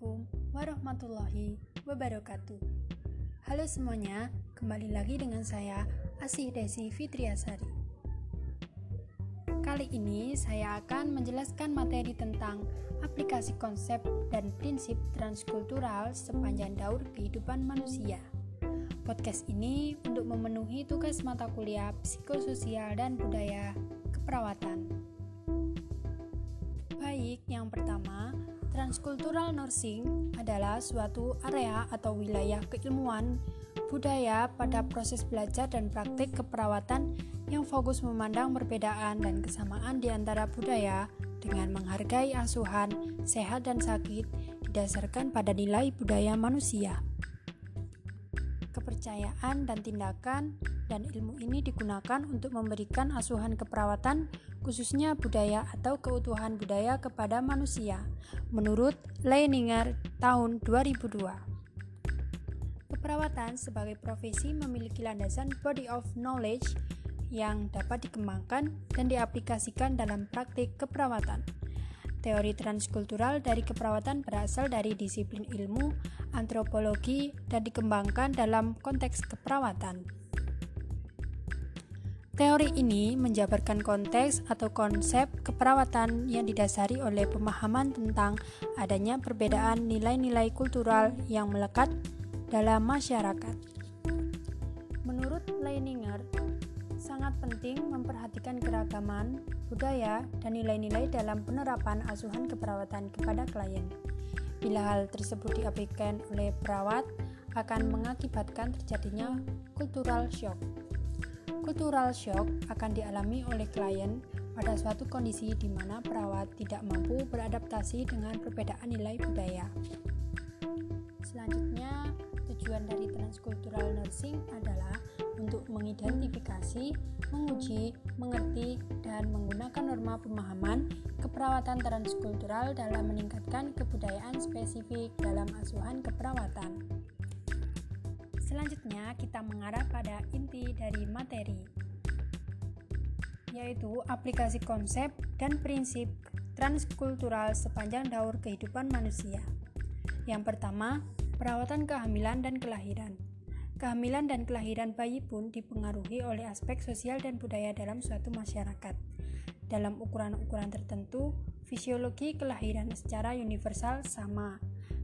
Assalamualaikum warahmatullahi wabarakatuh. Halo semuanya, kembali lagi dengan saya Asih Desi Fitriasari. Kali ini saya akan menjelaskan materi tentang aplikasi konsep dan prinsip transkultural sepanjang daur kehidupan manusia. Podcast ini untuk memenuhi tugas mata kuliah psikososial dan budaya keperawatan. Baik, yang pertama, Transkultural nursing adalah suatu area atau wilayah keilmuan budaya pada proses belajar dan praktik keperawatan yang fokus memandang perbedaan dan kesamaan di antara budaya dengan menghargai asuhan sehat dan sakit didasarkan pada nilai budaya manusia. Kepercayaan dan tindakan dan ilmu ini digunakan untuk memberikan asuhan keperawatan khususnya budaya atau keutuhan budaya kepada manusia menurut Leininger tahun 2002. Keperawatan sebagai profesi memiliki landasan body of knowledge yang dapat dikembangkan dan diaplikasikan dalam praktik keperawatan. Teori transkultural dari keperawatan berasal dari disiplin ilmu antropologi dan dikembangkan dalam konteks keperawatan. Teori ini menjabarkan konteks atau konsep keperawatan yang didasari oleh pemahaman tentang adanya perbedaan nilai-nilai kultural yang melekat dalam masyarakat. Menurut Leininger, sangat penting memperhatikan keragaman budaya dan nilai-nilai dalam penerapan asuhan keperawatan kepada klien. Bila hal tersebut diaplikasikan oleh perawat, akan mengakibatkan terjadinya cultural shock. Cultural shock akan dialami oleh klien pada suatu kondisi di mana perawat tidak mampu beradaptasi dengan perbedaan nilai budaya. Selanjutnya, tujuan dari transkultural nursing adalah untuk mengidentifikasi, menguji, mengerti, dan menggunakan norma pemahaman keperawatan transkultural dalam meningkatkan kebudayaan spesifik dalam asuhan keperawatan. Selanjutnya, kita mengarah pada inti dari materi, yaitu aplikasi konsep dan prinsip transkultural sepanjang daur kehidupan manusia. Yang pertama, perawatan kehamilan dan kelahiran. Kehamilan dan kelahiran bayi pun dipengaruhi oleh aspek sosial dan budaya dalam suatu masyarakat. Dalam ukuran-ukuran tertentu, fisiologi kelahiran secara universal sama,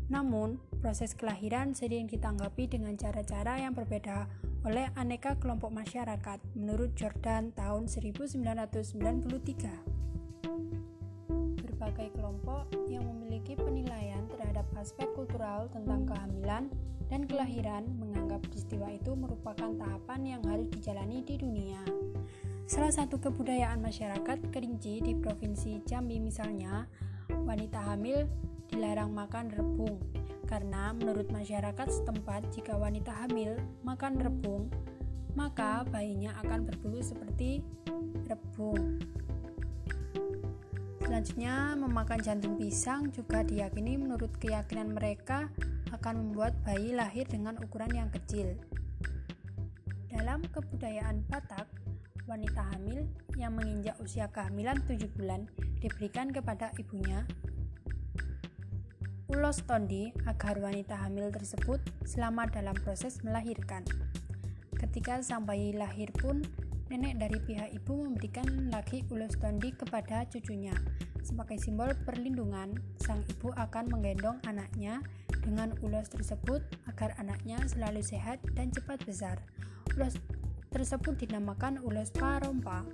namun, proses kelahiran sering ditanggapi dengan cara-cara yang berbeda oleh aneka kelompok masyarakat menurut Jordan tahun 1993. Berbagai kelompok yang memiliki penilaian terhadap aspek kultural tentang kehamilan dan kelahiran menganggap peristiwa itu merupakan tahapan yang harus dijalani di dunia. Salah satu kebudayaan masyarakat Kerinci di Provinsi Jambi misalnya, wanita hamil dilarang makan rebung karena menurut masyarakat setempat jika wanita hamil makan rebung maka bayinya akan berbulu seperti rebung. Selanjutnya, memakan jantung pisang juga diyakini menurut keyakinan mereka akan membuat bayi lahir dengan ukuran yang kecil. Dalam kebudayaan Batak, wanita hamil yang menginjak usia kehamilan 7 bulan diberikan kepada ibunya ulos tondi agar wanita hamil tersebut selamat dalam proses melahirkan. Ketika sang bayi lahir pun, nenek dari pihak ibu memberikan lagi ulos tondi kepada cucunya. Sebagai simbol perlindungan, sang ibu akan menggendong anaknya dengan ulos tersebut agar anaknya selalu sehat dan cepat besar. Ulos tersebut dinamakan ulos parompa.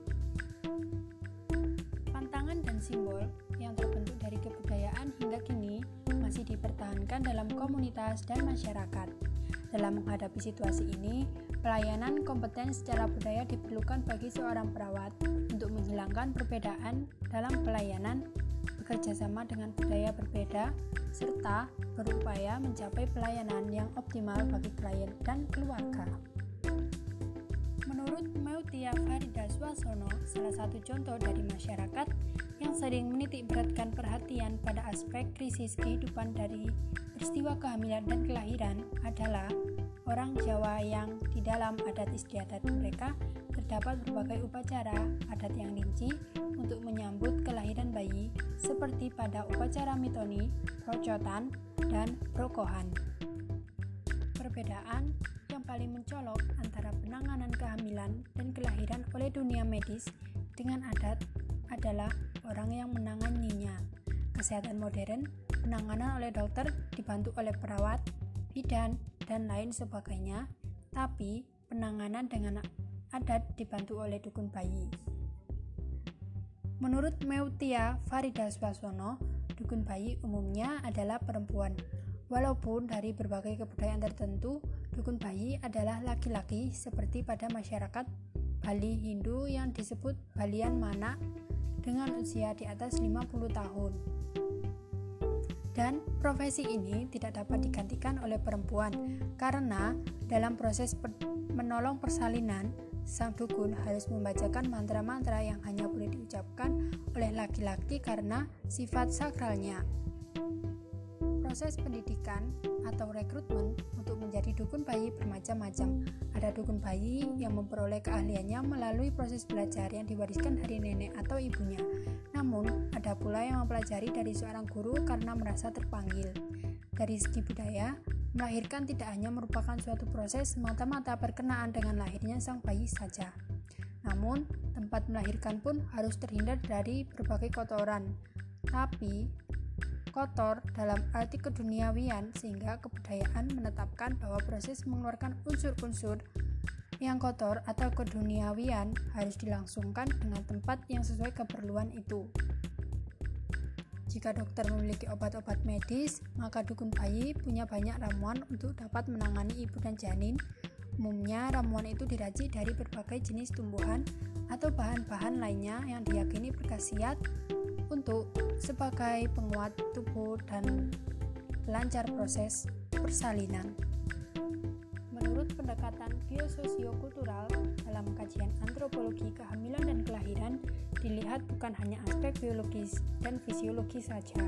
Pantangan dan simbol yang terbentuk dari kebudayaan hingga kini masih dipertahankan dalam komunitas dan masyarakat. Dalam menghadapi situasi ini, pelayanan kompeten secara budaya diperlukan bagi seorang perawat untuk menghilangkan perbedaan dalam pelayanan, bekerja sama dengan budaya berbeda, serta berupaya mencapai pelayanan yang optimal bagi klien dan keluarga. Menurut Meutia Farida Swasono, salah satu contoh dari masyarakat yang sering menitik beratkan perhatian pada aspek krisis kehidupan dari peristiwa kehamilan dan kelahiran adalah orang Jawa yang di dalam adat istiadat mereka terdapat berbagai upacara adat yang rinci untuk menyambut kelahiran bayi seperti pada upacara mitoni, rocotan, dan Brokohan. Perbedaan yang paling mencolok antara penanganan kehamilan dan kelahiran oleh dunia medis dengan adat adalah orang yang menanganinya. Kesehatan modern, penanganan oleh dokter dibantu oleh perawat, bidan, dan lain sebagainya, tapi penanganan dengan adat dibantu oleh dukun bayi. Menurut Meutia Farida Swasono, dukun bayi umumnya adalah perempuan. Walaupun dari berbagai kebudayaan tertentu, dukun bayi adalah laki-laki seperti pada masyarakat Bali Hindu yang disebut Balian Mana dengan usia di atas 50 tahun. Dan profesi ini tidak dapat digantikan oleh perempuan karena dalam proses menolong persalinan sang dukun harus membacakan mantra-mantra yang hanya boleh diucapkan oleh laki-laki karena sifat sakralnya. Proses pendidikan atau rekrutmen menjadi dukun bayi bermacam-macam. Ada dukun bayi yang memperoleh keahliannya melalui proses belajar yang diwariskan dari nenek atau ibunya. Namun, ada pula yang mempelajari dari seorang guru karena merasa terpanggil. Dari segi budaya, melahirkan tidak hanya merupakan suatu proses semata-mata berkenaan dengan lahirnya sang bayi saja. Namun, tempat melahirkan pun harus terhindar dari berbagai kotoran. Tapi, kotor dalam arti keduniawian sehingga kebudayaan menetapkan bahwa proses mengeluarkan unsur-unsur yang kotor atau keduniawian harus dilangsungkan dengan tempat yang sesuai keperluan itu. Jika dokter memiliki obat-obat medis, maka dukun bayi punya banyak ramuan untuk dapat menangani ibu dan janin. Umumnya, ramuan itu diracik dari berbagai jenis tumbuhan atau bahan-bahan lainnya yang diyakini berkhasiat untuk sebagai penguat tubuh dan lancar proses persalinan. Menurut pendekatan biososiokultural dalam kajian antropologi kehamilan dan kelahiran dilihat bukan hanya aspek biologis dan fisiologis saja,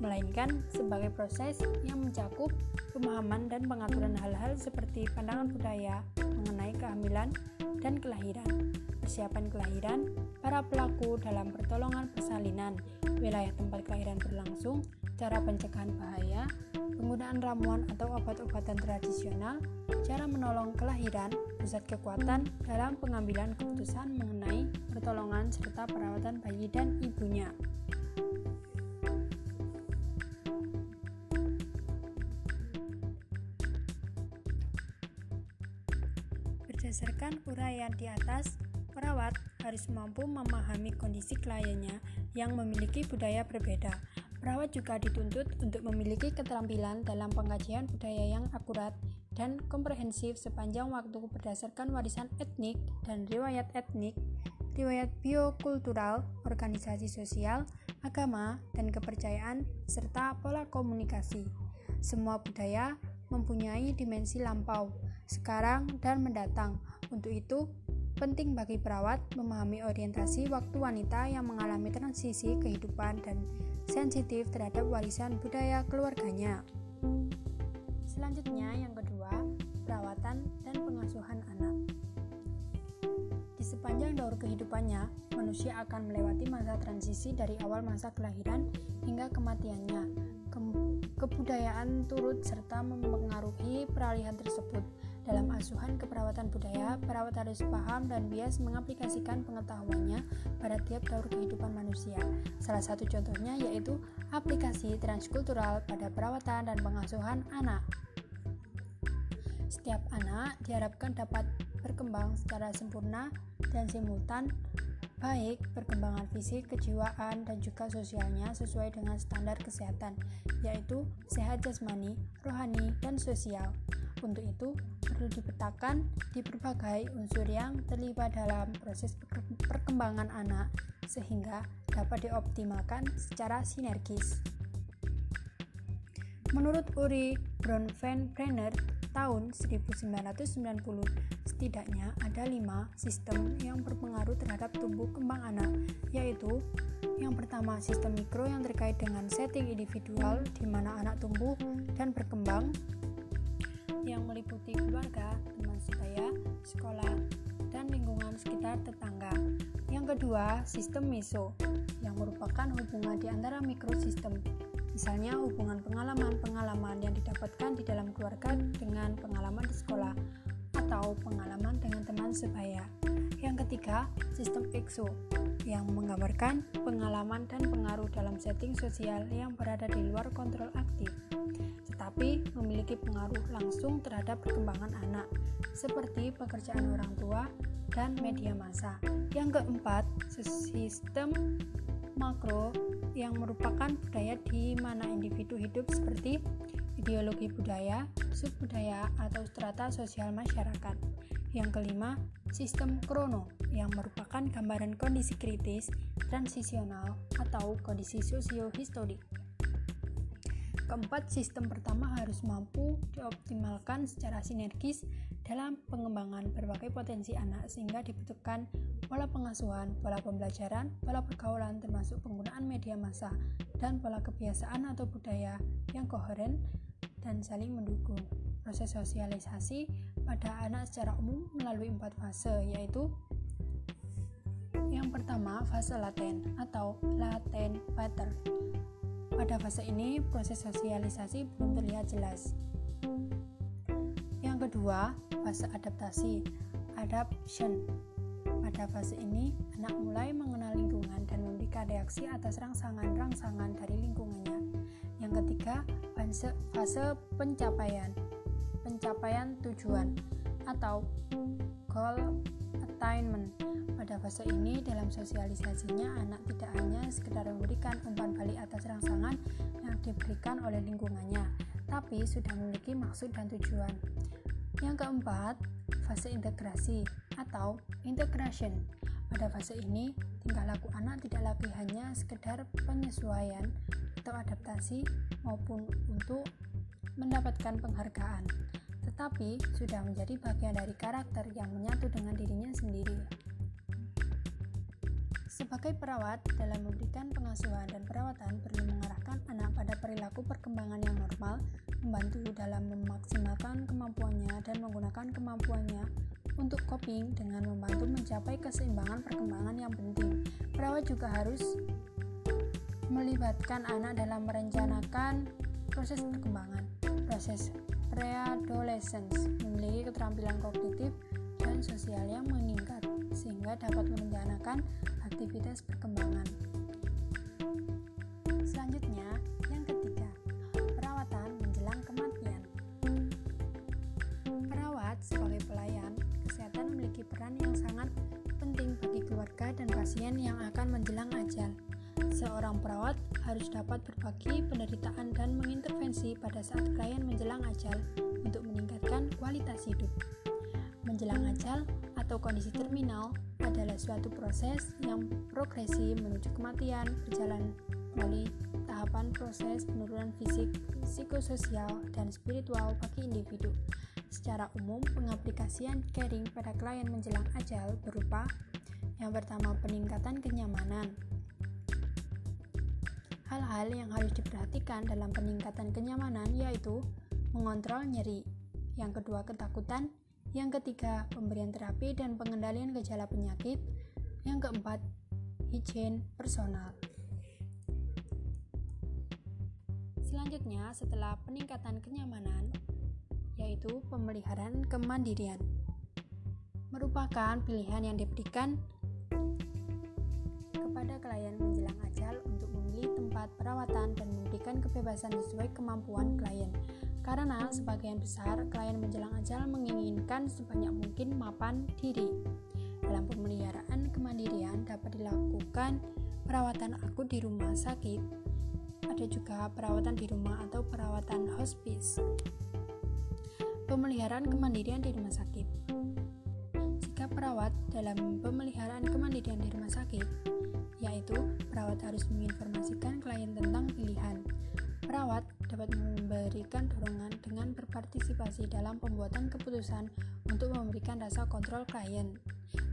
melainkan sebagai proses yang mencakup pemahaman dan pengaturan hal-hal seperti pandangan budaya mengenai kehamilan dan kelahiran, persiapan kelahiran, para pelaku dalam pertolongan persalinan, wilayah tempat kelahiran berlangsung, cara pencegahan bahaya, penggunaan ramuan atau obat-obatan tradisional, cara menolong kelahiran, pusat kekuatan dalam pengambilan keputusan mengenai pertolongan serta perawatan bayi dan ibunya. Berdasarkan uraian di atas, perawat harus mampu memahami kondisi kliennya yang memiliki budaya berbeda. Perawat juga dituntut untuk memiliki keterampilan dalam pengkajian budaya yang akurat dan komprehensif sepanjang waktu berdasarkan warisan etnik dan riwayat etnik, riwayat biokultural, organisasi sosial, agama, dan kepercayaan, serta pola komunikasi. Semua budaya mempunyai dimensi lampau, sekarang, dan mendatang. Untuk itu, penting bagi perawat memahami orientasi waktu wanita yang mengalami transisi kehidupan dan sensitif terhadap warisan budaya keluarganya. Selanjutnya, yang kedua, perawatan dan pengasuhan anak. Di sepanjang daur kehidupannya, manusia akan melewati masa transisi dari awal masa kelahiran hingga kematiannya. Ke kebudayaan turut serta mempengaruhi peralihan tersebut. Dalam asuhan keperawatan budaya, perawat harus paham dan bias mengaplikasikan pengetahuannya pada tiap daur kehidupan manusia. Salah satu contohnya yaitu aplikasi transkultural pada perawatan dan pengasuhan anak. Setiap anak diharapkan dapat berkembang secara sempurna dan simultan baik perkembangan fisik, kejiwaan, dan juga sosialnya sesuai dengan standar kesehatan, yaitu sehat jasmani, rohani, dan sosial. Untuk itu, perlu dipetakan di berbagai unsur yang terlibat dalam proses perkembangan anak sehingga dapat dioptimalkan secara sinergis. Menurut Uri Bronfenbrenner tahun 1990, setidaknya ada lima sistem yang berpengaruh terhadap tumbuh kembang anak, yaitu yang pertama sistem mikro yang terkait dengan setting individual di mana anak tumbuh dan berkembang yang meliputi keluarga, teman sebaya, sekolah, dan lingkungan sekitar tetangga. Yang kedua, sistem meso, yang merupakan hubungan di antara mikrosistem, misalnya hubungan pengalaman-pengalaman yang didapatkan di dalam keluarga dengan pengalaman di sekolah atau pengalaman dengan teman sebaya. Yang ketiga, sistem EXO yang menggambarkan pengalaman dan pengaruh dalam setting sosial yang berada di luar kontrol aktif, tetapi memiliki pengaruh langsung terhadap perkembangan anak, seperti pekerjaan orang tua dan media massa. Yang keempat, sistem makro yang merupakan budaya di mana individu hidup seperti ideologi budaya, subbudaya, atau strata sosial masyarakat. Yang kelima, sistem krono yang merupakan gambaran kondisi kritis, transisional, atau kondisi sosio-historik. Keempat, sistem pertama harus mampu dioptimalkan secara sinergis dalam pengembangan berbagai potensi anak sehingga dibutuhkan pola pengasuhan, pola pembelajaran, pola pergaulan termasuk penggunaan media massa, dan pola kebiasaan atau budaya yang koheren dan saling mendukung. Proses sosialisasi pada anak secara umum melalui empat fase, yaitu yang pertama, fase laten atau laten pattern. Pada fase ini, proses sosialisasi belum terlihat jelas. Yang kedua, fase adaptasi, adaption. Pada fase ini, anak mulai mengenal lingkungan dan memberikan reaksi atas rangsangan-rangsangan dari lingkungannya. Yang ketiga, fase, fase pencapaian, pencapaian tujuan atau goal attainment. Pada fase ini, dalam sosialisasinya, anak tidak hanya sekedar memberikan umpan balik atas rangsangan yang diberikan oleh lingkungannya, tapi sudah memiliki maksud dan tujuan. Yang keempat, fase integrasi atau integration. Pada fase ini, tingkah laku anak tidak lagi hanya sekedar penyesuaian atau adaptasi maupun untuk mendapatkan penghargaan, tetapi sudah menjadi bagian dari karakter yang menyatu dengan dirinya sendiri. Sebagai perawat, dalam memberikan pengasuhan dan perawatan perlu mengarahkan anak pada perilaku perkembangan yang normal, membantu dalam memaksimalkan kemampuannya dan menggunakan kemampuannya untuk coping dengan membantu mencapai keseimbangan perkembangan yang penting. Perawat juga harus melibatkan anak dalam merencanakan proses perkembangan. Proses preadolescence memiliki keterampilan kognitif dan sosial yang meningkat sehingga dapat merencanakan aktivitas perkembangan. Selanjutnya, yang ketiga, perawatan menjelang kematian. Perawat sebagai pelayan kesehatan memiliki peran yang sangat penting bagi keluarga dan pasien yang akan menjelang ajal. Seorang perawat harus dapat berbagi penderitaan dan mengintervensi pada saat klien menjelang ajal untuk meningkatkan kualitas hidup. Menjelang ajal atau kondisi terminal adalah suatu proses yang progresi menuju kematian berjalan melalui tahapan proses penurunan fisik, psikososial, dan spiritual bagi individu. Secara umum, pengaplikasian caring pada klien menjelang ajal berupa yang pertama peningkatan kenyamanan, Hal-hal yang harus diperhatikan dalam peningkatan kenyamanan yaitu mengontrol nyeri, yang kedua ketakutan, yang ketiga pemberian terapi dan pengendalian gejala penyakit, yang keempat higien personal. Selanjutnya, setelah peningkatan kenyamanan, yaitu pemeliharaan kemandirian, merupakan pilihan yang diberikan kepada klien menjelang ajal untuk tempat perawatan dan memberikan kebebasan sesuai kemampuan klien. Karena sebagian besar klien menjelang ajal menginginkan sebanyak mungkin mapan diri. Dalam pemeliharaan kemandirian dapat dilakukan perawatan akut di rumah sakit. Ada juga perawatan di rumah atau perawatan hospice. Pemeliharaan kemandirian di rumah sakit. Jika perawat dalam pemeliharaan kemandirian di rumah sakit yaitu perawat harus menginformasikan klien tentang pilihan. Perawat dapat memberikan dorongan dengan berpartisipasi dalam pembuatan keputusan untuk memberikan rasa kontrol klien.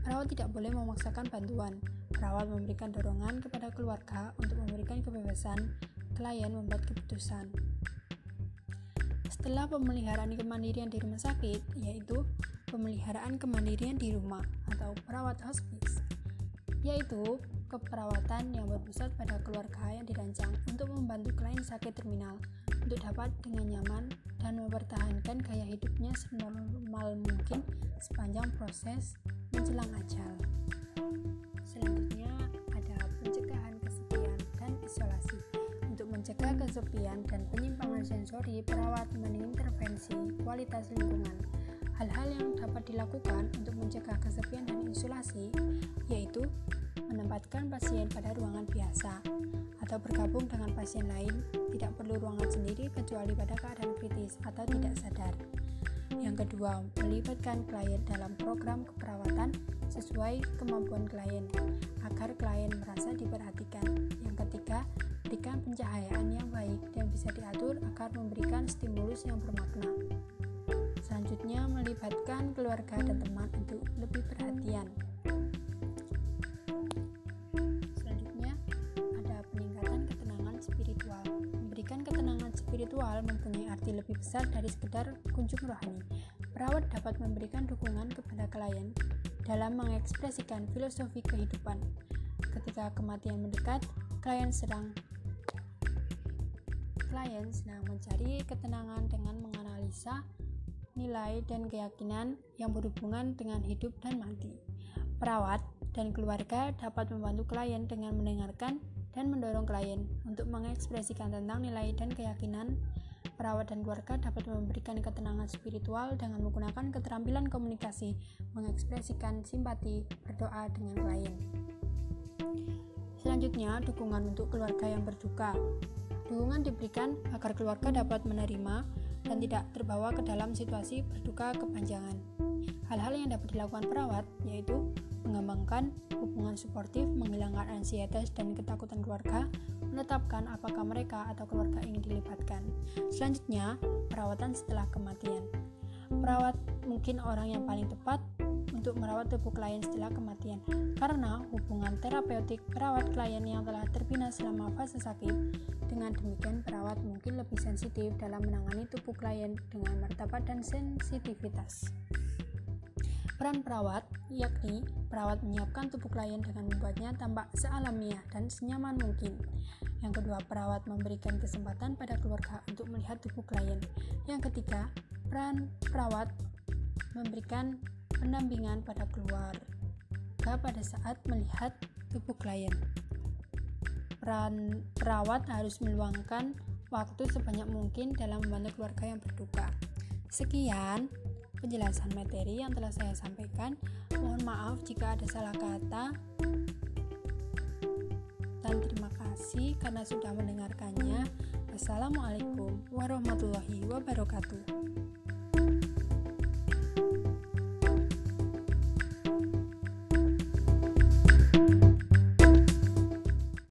Perawat tidak boleh memaksakan bantuan. Perawat memberikan dorongan kepada keluarga untuk memberikan kebebasan klien membuat keputusan. Setelah pemeliharaan kemandirian di rumah sakit, yaitu pemeliharaan kemandirian di rumah atau perawat hospice, yaitu keperawatan yang berpusat pada keluarga yang dirancang untuk membantu klien sakit terminal untuk dapat dengan nyaman dan mempertahankan gaya hidupnya senormal mungkin sepanjang proses menjelang ajal. Selanjutnya ada pencegahan kesepian dan isolasi. Untuk mencegah kesepian dan penyimpangan sensori, perawat mengintervensi kualitas lingkungan. Hal-hal yang dapat dilakukan untuk mencegah kesepian dan isolasi yaitu menempatkan pasien pada ruangan biasa atau bergabung dengan pasien lain, tidak perlu ruangan sendiri kecuali pada keadaan kritis atau tidak sadar. Yang kedua, melibatkan klien dalam program keperawatan sesuai kemampuan klien agar klien merasa diperhatikan. Yang ketiga, berikan pencahayaan yang baik dan bisa diatur agar memberikan stimulus yang bermakna. Selanjutnya, melibatkan keluarga dan teman untuk lebih perhatian. spiritual mempunyai arti lebih besar dari sekedar kunjung rohani. Perawat dapat memberikan dukungan kepada klien dalam mengekspresikan filosofi kehidupan. Ketika kematian mendekat, klien sedang klien sedang mencari ketenangan dengan menganalisa nilai dan keyakinan yang berhubungan dengan hidup dan mati. Perawat dan keluarga dapat membantu klien dengan mendengarkan dan mendorong klien untuk mengekspresikan tentang nilai dan keyakinan. Perawat dan keluarga dapat memberikan ketenangan spiritual dengan menggunakan keterampilan komunikasi, mengekspresikan simpati, berdoa dengan klien. Selanjutnya, dukungan untuk keluarga yang berduka. Dukungan diberikan agar keluarga dapat menerima dan tidak terbawa ke dalam situasi berduka kepanjangan. Hal-hal yang dapat dilakukan perawat yaitu mengembangkan hubungan suportif, menghilangkan ansietas dan ketakutan keluarga, menetapkan apakah mereka atau keluarga ingin dilibatkan. Selanjutnya, perawatan setelah kematian. Perawat mungkin orang yang paling tepat untuk merawat tubuh klien setelah kematian karena hubungan terapeutik perawat klien yang telah terbina selama fase sakit dengan demikian perawat mungkin lebih sensitif dalam menangani tubuh klien dengan martabat dan sensitivitas. Peran perawat, yakni perawat menyiapkan tubuh klien dengan membuatnya tampak sealamiah dan senyaman mungkin. Yang kedua, perawat memberikan kesempatan pada keluarga untuk melihat tubuh klien. Yang ketiga, peran perawat memberikan pendampingan pada keluarga pada saat melihat tubuh klien. Peran perawat harus meluangkan waktu sebanyak mungkin dalam membantu keluarga yang berduka. Sekian penjelasan materi yang telah saya sampaikan. Mohon maaf jika ada salah kata. Dan terima kasih karena sudah mendengarkannya. Wassalamualaikum warahmatullahi wabarakatuh.